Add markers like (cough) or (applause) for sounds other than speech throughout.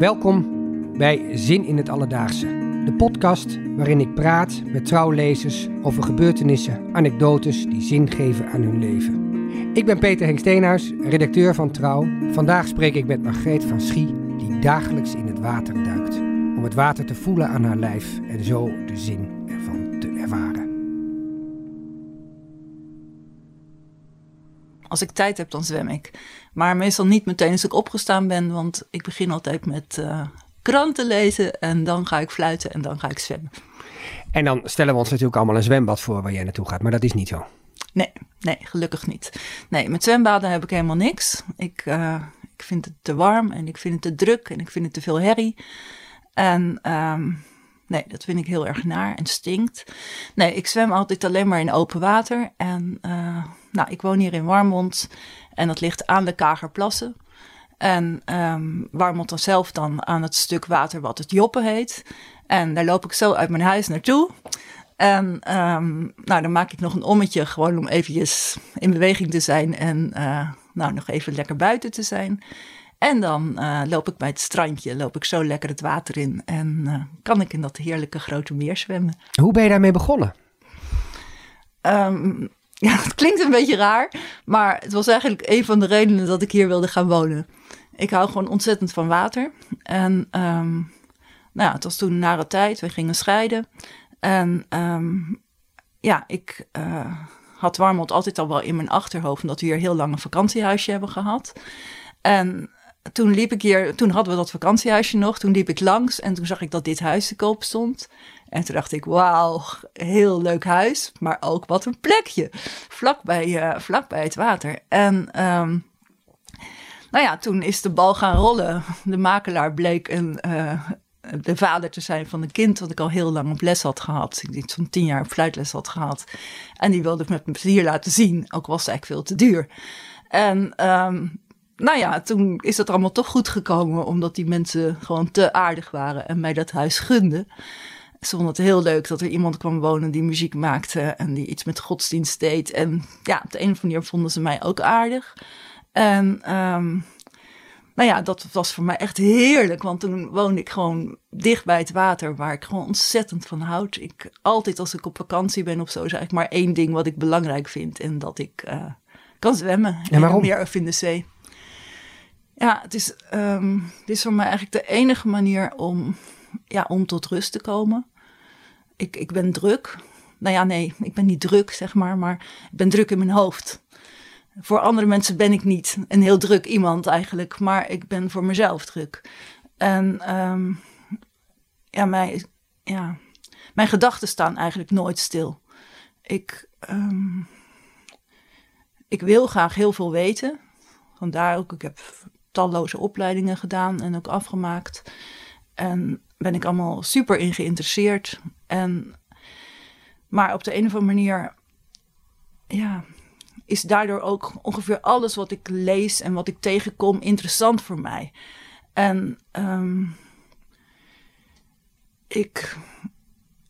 Welkom bij Zin in het Alledaagse. De podcast waarin ik praat met trouwlezers over gebeurtenissen, anekdotes die zin geven aan hun leven. Ik ben Peter Henk Steenhuis, redacteur van Trouw. Vandaag spreek ik met Margreet van Schie, die dagelijks in het water duikt. Om het water te voelen aan haar lijf en zo de zin ervan te ervaren. Als ik tijd heb, dan zwem ik. Maar meestal niet meteen als ik opgestaan ben, want ik begin altijd met uh, kranten lezen en dan ga ik fluiten en dan ga ik zwemmen. En dan stellen we ons natuurlijk allemaal een zwembad voor waar jij naartoe gaat, maar dat is niet zo. Nee, nee, gelukkig niet. Nee, met zwembaden heb ik helemaal niks. Ik, uh, ik vind het te warm en ik vind het te druk en ik vind het te veel herrie. En um, nee, dat vind ik heel erg naar en stinkt. Nee, ik zwem altijd alleen maar in open water. En uh, nou, ik woon hier in Warmond en dat ligt aan de Kagerplassen. En um, Warmond dan zelf dan aan het stuk water wat het Joppen heet. En daar loop ik zo uit mijn huis naartoe. En um, nou, dan maak ik nog een ommetje gewoon om eventjes in beweging te zijn en uh, nou, nog even lekker buiten te zijn. En dan uh, loop ik bij het strandje, loop ik zo lekker het water in en uh, kan ik in dat heerlijke grote meer zwemmen. Hoe ben je daarmee begonnen? Um, (laughs) ja, het klinkt een beetje raar, maar het was eigenlijk een van de redenen dat ik hier wilde gaan wonen. Ik hou gewoon ontzettend van water. En um, nou het was toen een nare tijd, we gingen scheiden. En um, ja, ik uh, had Warmond altijd al wel in mijn achterhoofd, omdat we hier heel lang een vakantiehuisje hebben gehad. En toen liep ik hier, toen hadden we dat vakantiehuisje nog, toen liep ik langs en toen zag ik dat dit huis te koop stond. En toen dacht ik, wauw, heel leuk huis, maar ook wat een plekje, vlakbij, uh, vlakbij het water. En um, nou ja, toen is de bal gaan rollen. De makelaar bleek een, uh, de vader te zijn van een kind wat ik al heel lang op les had gehad. Ik zo'n tien jaar op fluitles had gehad. En die wilde ik met plezier laten zien, ook was het eigenlijk veel te duur. En um, nou ja, toen is dat allemaal toch goed gekomen, omdat die mensen gewoon te aardig waren en mij dat huis gunden. Ze vonden het heel leuk dat er iemand kwam wonen die muziek maakte en die iets met godsdienst deed. En ja, op de een of andere manier vonden ze mij ook aardig. En um, nou ja, dat was voor mij echt heerlijk, want toen woonde ik gewoon dicht bij het water, waar ik gewoon ontzettend van houd. Ik, altijd als ik op vakantie ben of zo, is eigenlijk maar één ding wat ik belangrijk vind. En dat ik uh, kan zwemmen. En waarom? Meer of in de zee. Ja, het is, um, het is voor mij eigenlijk de enige manier om, ja, om tot rust te komen. Ik, ik ben druk. Nou ja, nee, ik ben niet druk, zeg maar, maar ik ben druk in mijn hoofd. Voor andere mensen ben ik niet een heel druk iemand eigenlijk, maar ik ben voor mezelf druk. En um, ja, mijn, ja, mijn gedachten staan eigenlijk nooit stil. Ik, um, ik wil graag heel veel weten. Vandaar ook, ik heb talloze opleidingen gedaan en ook afgemaakt. En ben ik allemaal super in geïnteresseerd. En, maar op de een of andere manier, ja, is daardoor ook ongeveer alles wat ik lees en wat ik tegenkom interessant voor mij. En um, ik,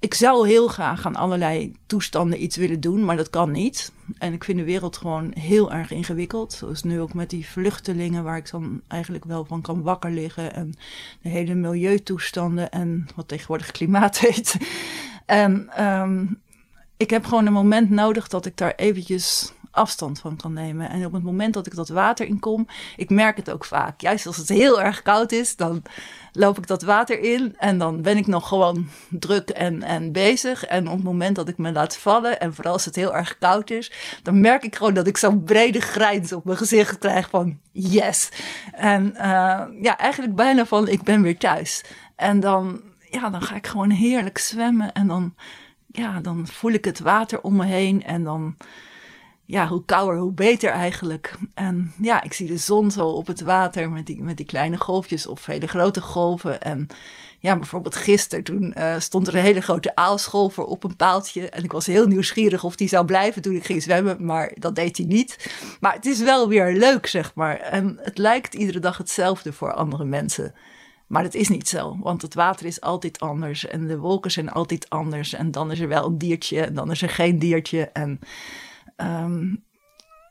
ik zou heel graag aan allerlei toestanden iets willen doen, maar dat kan niet. En ik vind de wereld gewoon heel erg ingewikkeld. Zoals nu ook met die vluchtelingen, waar ik dan eigenlijk wel van kan wakker liggen. En de hele milieutoestanden en wat tegenwoordig klimaat (laughs) heet. En um, ik heb gewoon een moment nodig dat ik daar eventjes afstand van kan nemen. En op het moment dat ik dat water in kom, ik merk het ook vaak. Juist als het heel erg koud is, dan loop ik dat water in en dan ben ik nog gewoon druk en, en bezig. En op het moment dat ik me laat vallen, en vooral als het heel erg koud is, dan merk ik gewoon dat ik zo'n brede grijns op mijn gezicht krijg van yes. En uh, ja, eigenlijk bijna van ik ben weer thuis. En dan, ja, dan ga ik gewoon heerlijk zwemmen en dan, ja, dan voel ik het water om me heen en dan ja, hoe kouder, hoe beter eigenlijk. En ja, ik zie de zon zo op het water met die, met die kleine golfjes of hele grote golven. En ja, bijvoorbeeld gisteren toen uh, stond er een hele grote aalscholver op een paaltje. En ik was heel nieuwsgierig of die zou blijven toen ik ging zwemmen, maar dat deed hij niet. Maar het is wel weer leuk, zeg maar. En het lijkt iedere dag hetzelfde voor andere mensen. Maar dat is niet zo, want het water is altijd anders en de wolken zijn altijd anders. En dan is er wel een diertje en dan is er geen diertje. En um,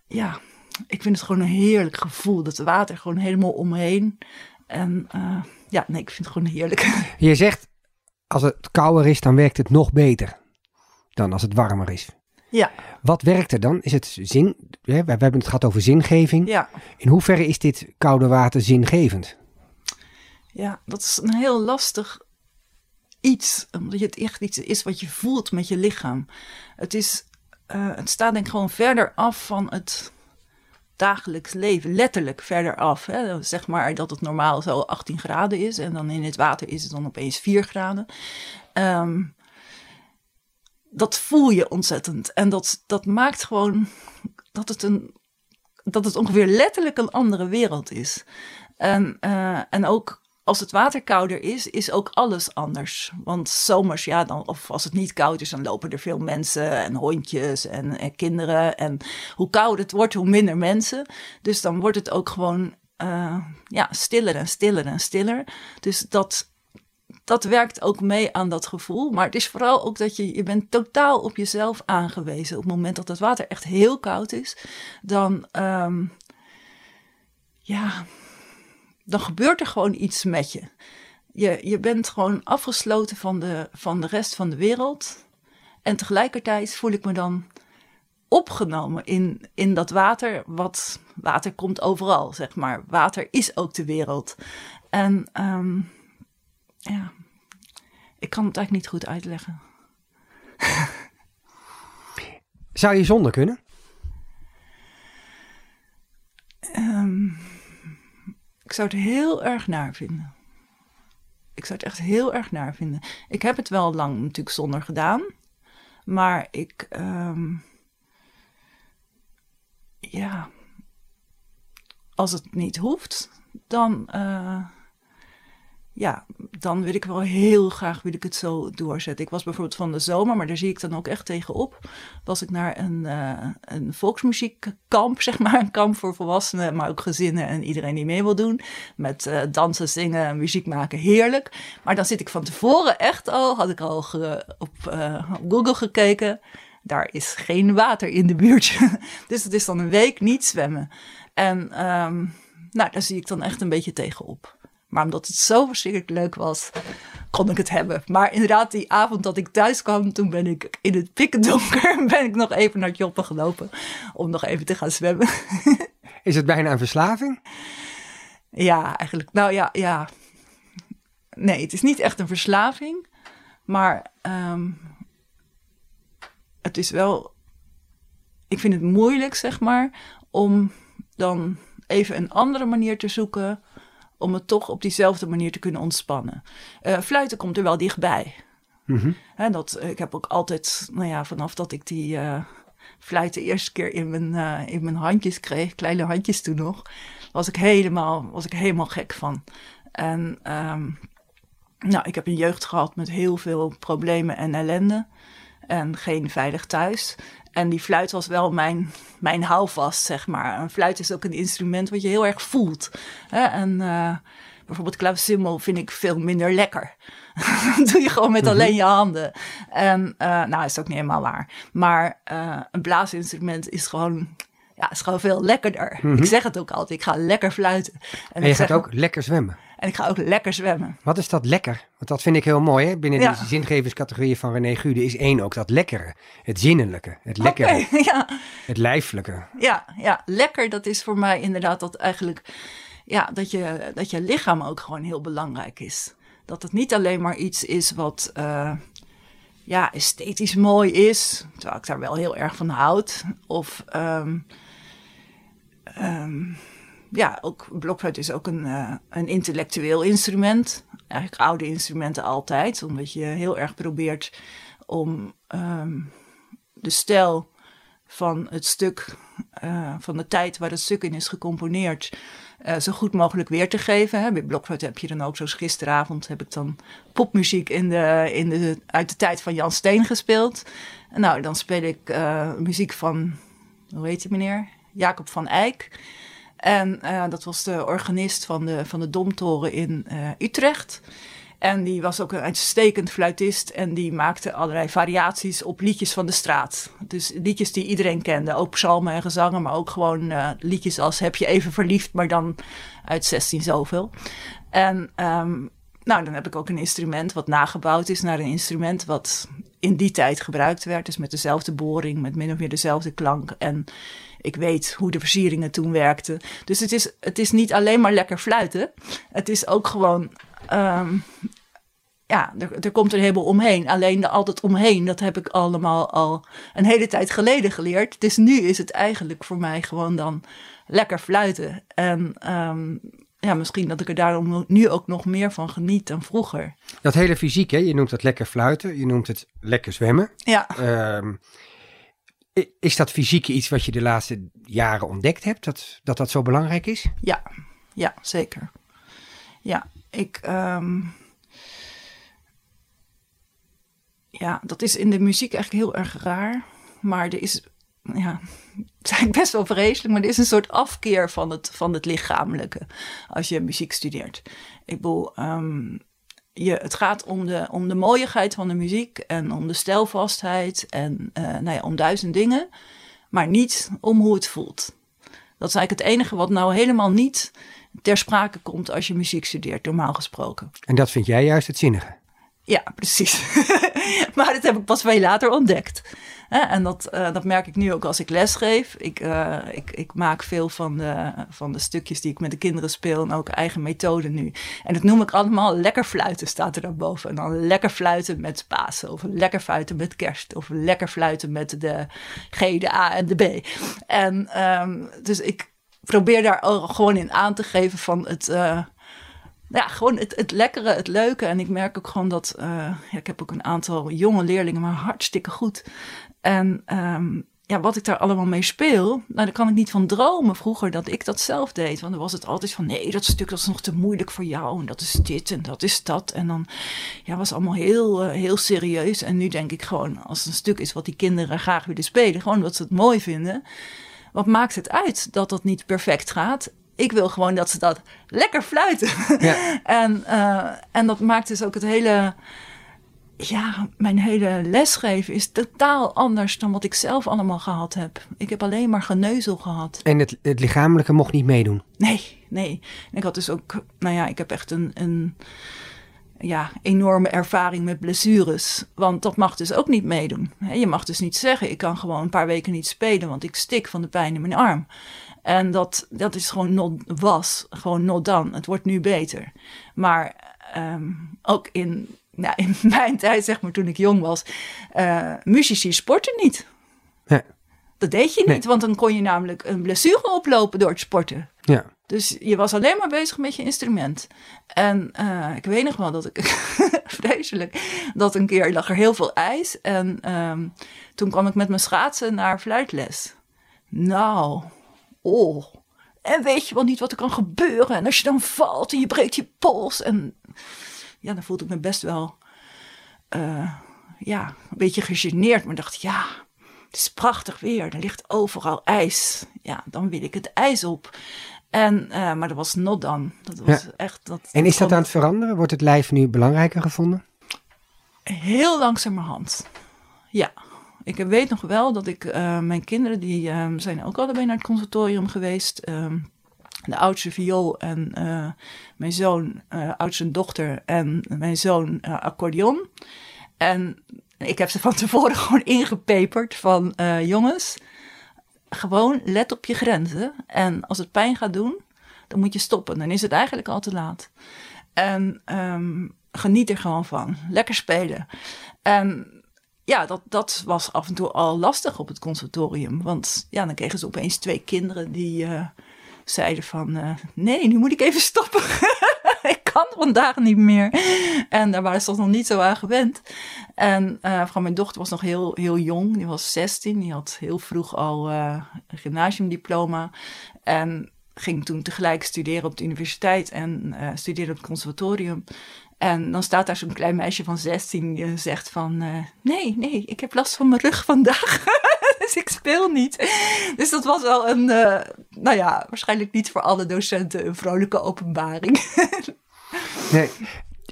ja, ik vind het gewoon een heerlijk gevoel. Dat water gewoon helemaal omheen. En uh, ja, nee, ik vind het gewoon heerlijk. (laughs) Je zegt, als het kouder is, dan werkt het nog beter dan als het warmer is. Ja. Wat werkt er dan? Is het zin? We hebben het gehad over zingeving. Ja. In hoeverre is dit koude water zingevend? Ja, dat is een heel lastig iets. Omdat het echt iets is wat je voelt met je lichaam. Het, is, uh, het staat denk ik gewoon verder af van het dagelijks leven. Letterlijk verder af. Hè. Zeg maar dat het normaal zo 18 graden is. En dan in het water is het dan opeens 4 graden. Um, dat voel je ontzettend. En dat, dat maakt gewoon dat het, een, dat het ongeveer letterlijk een andere wereld is. En, uh, en ook als het water kouder is, is ook alles anders. Want zomers, ja, dan, of als het niet koud is, dan lopen er veel mensen en hondjes en, en kinderen. En hoe kouder het wordt, hoe minder mensen. Dus dan wordt het ook gewoon uh, ja, stiller en stiller en stiller. Dus dat, dat werkt ook mee aan dat gevoel. Maar het is vooral ook dat je, je bent totaal op jezelf aangewezen. Op het moment dat het water echt heel koud is, dan, um, ja, dan gebeurt er gewoon iets met je. Je, je bent gewoon afgesloten van de, van de rest van de wereld. En tegelijkertijd voel ik me dan opgenomen in, in dat water. Wat water komt overal, zeg maar. Water is ook de wereld. En um, ja, ik kan het eigenlijk niet goed uitleggen. Zou je zonder kunnen? Ik zou het heel erg naar vinden. Ik zou het echt heel erg naar vinden. Ik heb het wel lang natuurlijk zonder gedaan. Maar ik. Um, ja. Als het niet hoeft, dan. Uh, ja, dan wil ik wel heel graag wil ik het zo doorzetten. Ik was bijvoorbeeld van de zomer, maar daar zie ik dan ook echt tegenop. Was ik naar een, uh, een volksmuziekkamp, (laughs) zeg maar. Een kamp voor volwassenen, maar ook gezinnen en iedereen die mee wil doen. Met uh, dansen, zingen, muziek maken, heerlijk. Maar dan zit ik van tevoren echt al, had ik al op, uh, op Google gekeken. Daar is geen water in de buurt. (laughs) dus het is dan een week niet zwemmen. En um, nou, daar zie ik dan echt een beetje tegenop. Maar omdat het zo verschrikkelijk leuk was, kon ik het hebben. Maar inderdaad, die avond dat ik thuis kwam, toen ben ik in het pikkendonker, (laughs) ben ik nog even naar het joppen gelopen om nog even te gaan zwemmen. (laughs) Is het bijna een verslaving? Ja, eigenlijk. Nou ja, ja. Nee, het is niet echt een verslaving. Maar um, het is wel. Ik vind het moeilijk, zeg maar, om dan even een andere manier te zoeken om het toch op diezelfde manier te kunnen ontspannen. Uh, fluiten komt er wel dichtbij. Mm -hmm. dat, ik heb ook altijd, nou ja, vanaf dat ik die uh, fluit de eerste keer in mijn, uh, in mijn handjes kreeg, kleine handjes toen nog, was ik helemaal, was ik helemaal gek van. En um, nou, ik heb een jeugd gehad met heel veel problemen en ellende. En geen veilig thuis. En die fluit was wel mijn, mijn houvast, zeg maar. Een fluit is ook een instrument wat je heel erg voelt. Hè? En uh, bijvoorbeeld klavecimbal vind ik veel minder lekker. (laughs) dat doe je gewoon met alleen je handen. En uh, nou, is ook niet helemaal waar. Maar uh, een blaasinstrument is gewoon ja, is gewoon veel lekkerder. Mm -hmm. Ik zeg het ook altijd, ik ga lekker fluiten. En, en je gaat zeg, ook lekker zwemmen. En ik ga ook lekker zwemmen. Wat is dat lekker? Want dat vind ik heel mooi. Hè? Binnen ja. deze zingeverscategorieën van René Gude is één ook dat lekkere. Het zinnelijke, het lekkere, okay, (laughs) ja. het lijfelijke. Ja, ja, lekker dat is voor mij inderdaad dat eigenlijk... Ja, dat je, dat je lichaam ook gewoon heel belangrijk is. Dat het niet alleen maar iets is wat... Uh, ja, esthetisch mooi is, terwijl ik daar wel heel erg van houd. Of um, um, ja, ook blokfluit is ook een, uh, een intellectueel instrument. Eigenlijk oude instrumenten altijd, omdat je heel erg probeert om um, de stijl van het stuk, uh, van de tijd waar het stuk in is gecomponeerd, uh, zo goed mogelijk weer te geven. Hè. Bij blokfluit heb je dan ook, zoals gisteravond, heb ik dan popmuziek in de, in de, uit de tijd van Jan Steen gespeeld. Nou, dan speel ik muziek van, hoe heet die meneer? Jacob van Eyck. En uh, dat was de organist van de, van de Domtoren in uh, Utrecht. En die was ook een uitstekend fluitist en die maakte allerlei variaties op liedjes van de straat. Dus liedjes die iedereen kende, ook psalmen en gezangen, maar ook gewoon uh, liedjes als Heb je even verliefd, maar dan uit 16 zoveel. En um, nou, dan heb ik ook een instrument wat nagebouwd is naar een instrument wat in die tijd gebruikt werd. Dus met dezelfde boring, met min of meer dezelfde klank. En ik weet hoe de versieringen toen werkten. Dus het is, het is niet alleen maar lekker fluiten. Het is ook gewoon. Um, ja, er, er komt een heleboel omheen. Alleen de altijd omheen, dat heb ik allemaal al een hele tijd geleden geleerd. Dus nu is het eigenlijk voor mij gewoon dan lekker fluiten. En um, ja, misschien dat ik er daarom nu ook nog meer van geniet dan vroeger. Dat hele fysiek, hè? je noemt het lekker fluiten, je noemt het lekker zwemmen. Ja. Ehm, is dat fysieke iets wat je de laatste jaren ontdekt hebt, dat dat, dat zo belangrijk is? Ja, ja zeker. Ja, ik. Um, ja, dat is in de muziek eigenlijk heel erg raar. Maar er is ja, (laughs) het is best wel vreselijk, maar er is een soort afkeer van het, van het lichamelijke als je muziek studeert. Ik bedoel, um, je, het gaat om de, om de mooiigheid van de muziek en om de stijlvastheid en uh, nou ja, om duizend dingen, maar niet om hoe het voelt. Dat is eigenlijk het enige wat nou helemaal niet ter sprake komt als je muziek studeert, normaal gesproken. En dat vind jij juist het zinnige? Ja, precies. (laughs) maar dat heb ik pas veel later ontdekt. En dat, uh, dat merk ik nu ook als ik lesgeef. Ik, uh, ik, ik maak veel van de, van de stukjes die ik met de kinderen speel en ook eigen methode nu. En dat noem ik allemaal lekker fluiten, staat er dan boven. En dan lekker fluiten met Pasen, of lekker fluiten met kerst, of lekker fluiten met de G, de A en de B. En um, dus ik probeer daar gewoon in aan te geven van het. Uh, ja, gewoon het, het lekkere, het leuke. En ik merk ook gewoon dat, uh, ja, ik heb ook een aantal jonge leerlingen, maar hartstikke goed. En um, ja, wat ik daar allemaal mee speel, nou, daar kan ik niet van dromen vroeger dat ik dat zelf deed. Want dan was het altijd van, nee, dat stuk dat is nog te moeilijk voor jou. En dat is dit en dat is dat. En dan ja, was allemaal heel, uh, heel serieus. En nu denk ik gewoon, als het een stuk is wat die kinderen graag willen spelen, gewoon wat ze het mooi vinden. Wat maakt het uit dat dat niet perfect gaat? Ik wil gewoon dat ze dat lekker fluiten. Ja. (laughs) en, uh, en dat maakt dus ook het hele ja, mijn hele lesgeven is totaal anders dan wat ik zelf allemaal gehad heb. Ik heb alleen maar geneuzel gehad. En het, het lichamelijke mocht niet meedoen? Nee, nee. ik had dus ook, nou ja, ik heb echt een, een ja, enorme ervaring met blessures. Want dat mag dus ook niet meedoen. Je mag dus niet zeggen, ik kan gewoon een paar weken niet spelen, want ik stik van de pijn in mijn arm. En dat, dat is gewoon not, was, gewoon not dan. Het wordt nu beter. Maar um, ook in nou, in (laughs) mijn tijd, zeg maar toen ik jong was, uh, muzici sporten niet. Ja. Dat deed je niet, want dan kon je namelijk een blessure oplopen door het sporten. Ja. Dus je was alleen maar bezig met je instrument. En uh, ik weet nog wel dat ik, (laughs) vreselijk, dat een keer lag er heel veel ijs. En um, toen kwam ik met mijn schaatsen naar fluitles. Nou, oh. En weet je wel niet wat er kan gebeuren. En als je dan valt en je breekt je pols. En ja, dan voelde ik me best wel uh, ja, een beetje gegeneerd. Maar dacht, ja, het is prachtig weer. Er ligt overal ijs. Ja, dan wil ik het ijs op. En, uh, maar dat was not dan. Dat was ja. echt, dat, en is dat aan het veranderen? Wordt het lijf nu belangrijker gevonden? Heel langzamerhand. Ja. Ik weet nog wel dat ik, uh, mijn kinderen, die uh, zijn ook allebei naar het conservatorium geweest. de oudste viool en uh, mijn zoon, oudste dochter en mijn zoon accordeon. En ik heb ze van tevoren (laughs) gewoon ingepeperd van jongens, gewoon let op je grenzen. En als het pijn gaat doen, dan moet je stoppen. Dan is het eigenlijk al te laat. En um, geniet er gewoon van. Lekker spelen. En ja, dat, dat was af en toe al lastig op het conservatorium. Want ja, dan kregen ze opeens twee kinderen die uh, zeiden van... Uh, nee, nu moet ik even stoppen. (laughs) ik kan vandaag niet meer. En daar waren ze nog niet zo aan gewend. En uh, van mijn dochter was nog heel, heel jong. Die was 16. Die had heel vroeg al een gymnasiumdiploma. En ging toen tegelijk studeren op de universiteit en studeerde op het conservatorium. En dan staat daar zo'n klein meisje van 16 die zegt van... Uh, nee, nee, ik heb last van mijn rug vandaag. (laughs) dus ik speel niet. Dus dat was wel een... Uh, nou ja, waarschijnlijk niet voor alle docenten een vrolijke openbaring. (laughs) nee.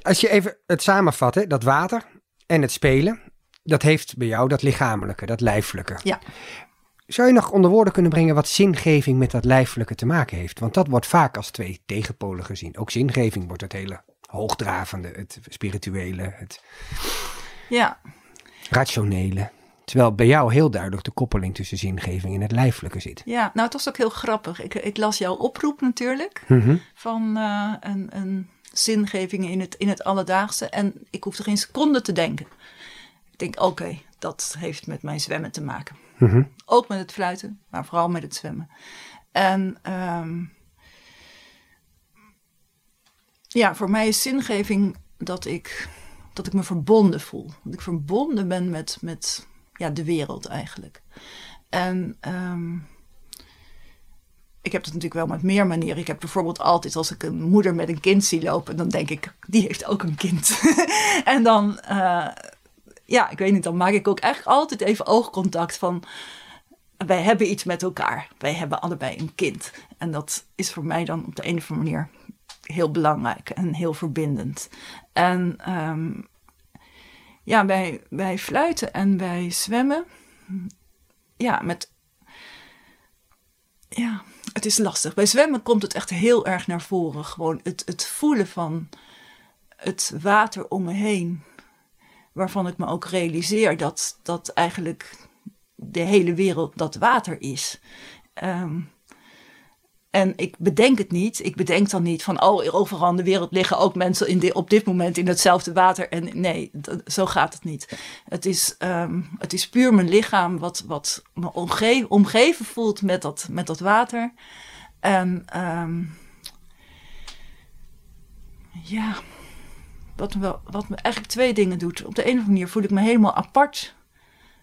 Als je even het samenvat, hè, dat water en het spelen, dat heeft bij jou dat lichamelijke, dat lijfelijke. Ja. Zou je nog onder woorden kunnen brengen wat zingeving met dat lijfelijke te maken heeft? Want dat wordt vaak als twee tegenpolen gezien. Ook zingeving wordt het hele hoogdravende, het spirituele, het Ja, rationele. Terwijl bij jou heel duidelijk de koppeling tussen zingeving en het lijfelijke zit. ja. nou het was ook heel grappig. Ik, ik las jouw oproep natuurlijk. Mhm. van eh, een, een zingeving in het, in het alledaagse. En ik hoefde geen seconde te denken. Ik denk, oké, dat heeft met mijn zwemmen te maken. Mhm. Ook met het fluiten, maar vooral met het zwemmen. En ehm, ja, voor mij is zingeving dat ik, dat ik me verbonden voel. Dat ik verbonden ben met, met ja, de wereld eigenlijk. En ehm, ik heb dat natuurlijk wel met meer manieren. Ik heb bijvoorbeeld altijd als ik een moeder met een kind zie lopen, dan denk ik, die heeft ook een kind. (laughs) en dan, eh, ja, ik weet niet, dan maak ik ook eigenlijk altijd even oogcontact van, wij hebben iets met elkaar. Wij hebben allebei een kind. En dat is voor mij dan op de een of andere manier heel belangrijk en heel verbindend. En ehm, ja, bij, bij fluiten en bij zwemmen, ja, met ja, het is lastig. Bij zwemmen komt het echt heel erg naar voren. Gewoon het, het voelen van het water om me heen. Waarvan ik me ook realiseer dat, dat eigenlijk de hele wereld dat water is. Ehm, en ik bedenk het niet. Ik bedenk dan niet van, oh, overal in de wereld liggen ook mensen in di- op dit moment in hetzelfde water. En nee, zo gaat het niet. Het is, ehm, het is puur mijn lichaam wat, wat me omge omgeven voelt met dat, met dat water. En ehm, ja, wat me, wel, wat me eigenlijk twee dingen doet. Op de een of andere manier voel ik me helemaal apart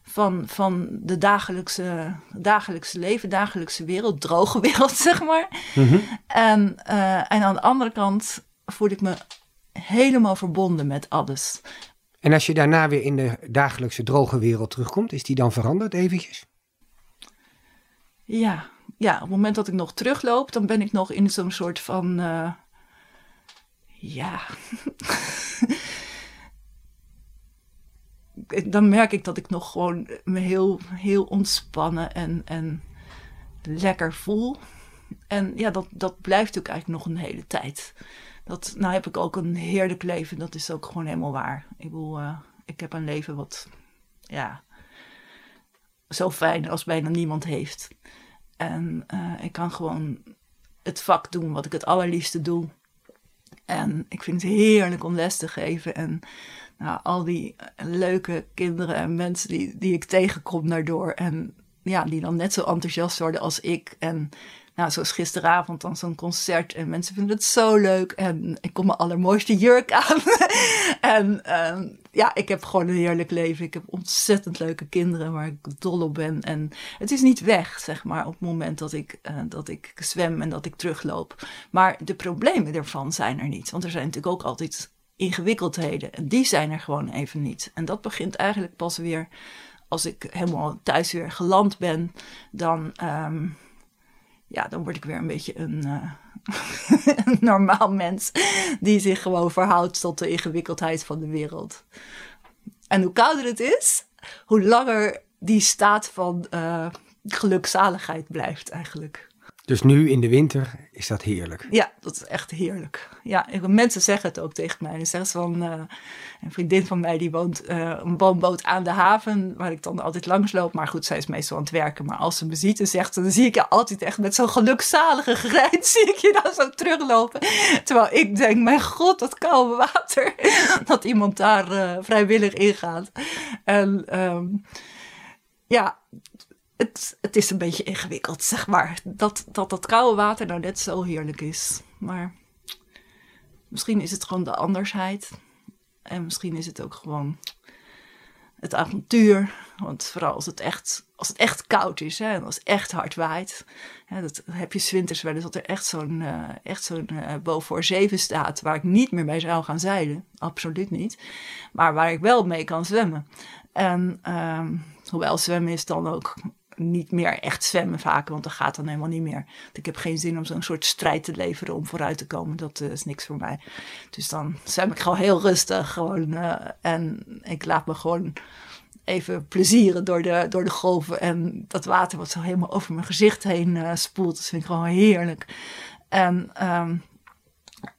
van, van de dagelijkse, dagelijkse leven, dagelijkse wereld, droge (laughs) wereld, zeg maar. En, eh, en aan de andere kant voel ik me helemaal verbonden met alles. En als je daarna weer in de dagelijkse droge wereld terugkomt, is die dan veranderd eventjes? Ja, ja, op het moment dat ik nog terugloop, dan ben ik nog in zo'n soort van. eh, ja. (laughs) dan merk ik dat ik nog gewoon me heel, heel ontspannen en, en lekker voel. En ja, dat, dat blijft natuurlijk eigenlijk nog een hele tijd. Dat, nou heb ik ook een heerlijk leven, dat is ook gewoon helemaal waar. Ik bedoel, eh, ik heb een leven wat, ja, zo fijn als bijna niemand heeft. En eh, ik kan gewoon het vak doen wat ik het allerliefste doe. En ik vind het heerlijk om les te geven. En nou, al die leuke kinderen en mensen die, die ik tegenkom daardoor. En ja, die dan net zo enthousiast worden als ik. En nou, zoals gisteravond dan zo'n concert. En mensen vinden het zo leuk. En ik kom mijn allermooiste jurk aan. (laughs) en ehm, ja, ik heb gewoon een heerlijk leven. Ik heb ontzettend leuke kinderen waar ik dol op ben. En het is niet weg, zeg maar, op het moment dat ik, eh, dat ik zwem en dat ik terugloop. Maar de problemen ervan zijn er niet. Want er zijn natuurlijk ook altijd ingewikkeldheden. En die zijn er gewoon even niet. En dat begint eigenlijk pas weer als ik helemaal thuis weer geland ben. Dan, ehm, ja, dan word ik weer een beetje een, eh, (laughs) een normaal mens. Die zich gewoon verhoudt tot de ingewikkeldheid van de wereld. En hoe kouder het is, hoe langer die staat van eh, gelukzaligheid blijft eigenlijk. Dus nu in de winter is dat heerlijk. Ja, dat is echt heerlijk. Ja, mensen zeggen het ook tegen mij. Dan zeggen ze van, eh, een vriendin van mij die woont eh, een woonboot aan de haven, waar ik dan altijd langs loop. Maar goed, zij is meestal aan het werken. Maar als ze me ziet, dan zegt ze, dan zie ik je altijd echt met zo'n gelukzalige grijns, (laughs) zie ik je dan zo teruglopen. Terwijl ik denk, mijn god, dat koude water, (laughs) dat iemand daar eh, vrijwillig ingaat. En ehm, ja, het, het is een beetje ingewikkeld, zeg maar. Dat, dat dat koude water nou net zo heerlijk is. Maar misschien is het gewoon de andersheid. En misschien is het ook gewoon het avontuur. Want vooral als het echt, als het echt koud is hè, en als het echt hard waait. Hè, dat heb je 's winters wel eens dat er echt zo'n eh, echt zo'n eh, boven voor zeven staat. Waar ik niet meer bij zou gaan zeilen. Absoluut niet. Maar waar ik wel mee kan zwemmen. En ehm, hoewel zwemmen is dan ook niet meer echt zwemmen vaak, want dat gaat dan helemaal niet meer. Ik heb geen zin om zo'n soort strijd te leveren om vooruit te komen. Dat eh, is niks voor mij. Dus dan zwem ik gewoon heel rustig. Gewoon, eh, en ik laat me gewoon even plezieren door de, door de golven. En dat water wat zo helemaal over mijn gezicht heen uh, spoelt. Dat vind ik gewoon heerlijk. En um,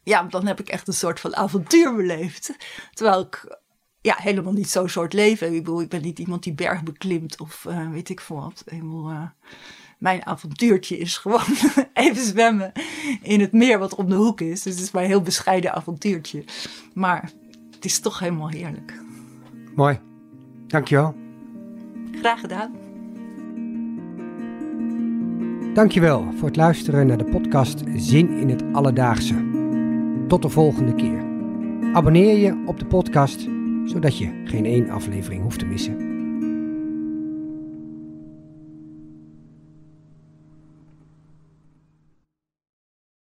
ja, dan heb ik echt een soort van avontuur beleefd. Terwijl ik ja, helemaal niet zo'n soort leven. Ik bedoel, ik ben niet iemand die berg beklimt of uh, weet ik veel wat. Ik bedoel, uh, mijn avontuurtje is gewoon (laughs) even zwemmen in het meer wat om de hoek is. Dus het is maar een heel bescheiden avontuurtje. Maar het is toch helemaal heerlijk. Mooi. Dankjewel. Graag gedaan. Dankjewel voor het luisteren naar de podcast Zin in het Alledaagse. Tot de volgende keer. Abonneer je op de podcast zodat je geen één aflevering hoeft te missen.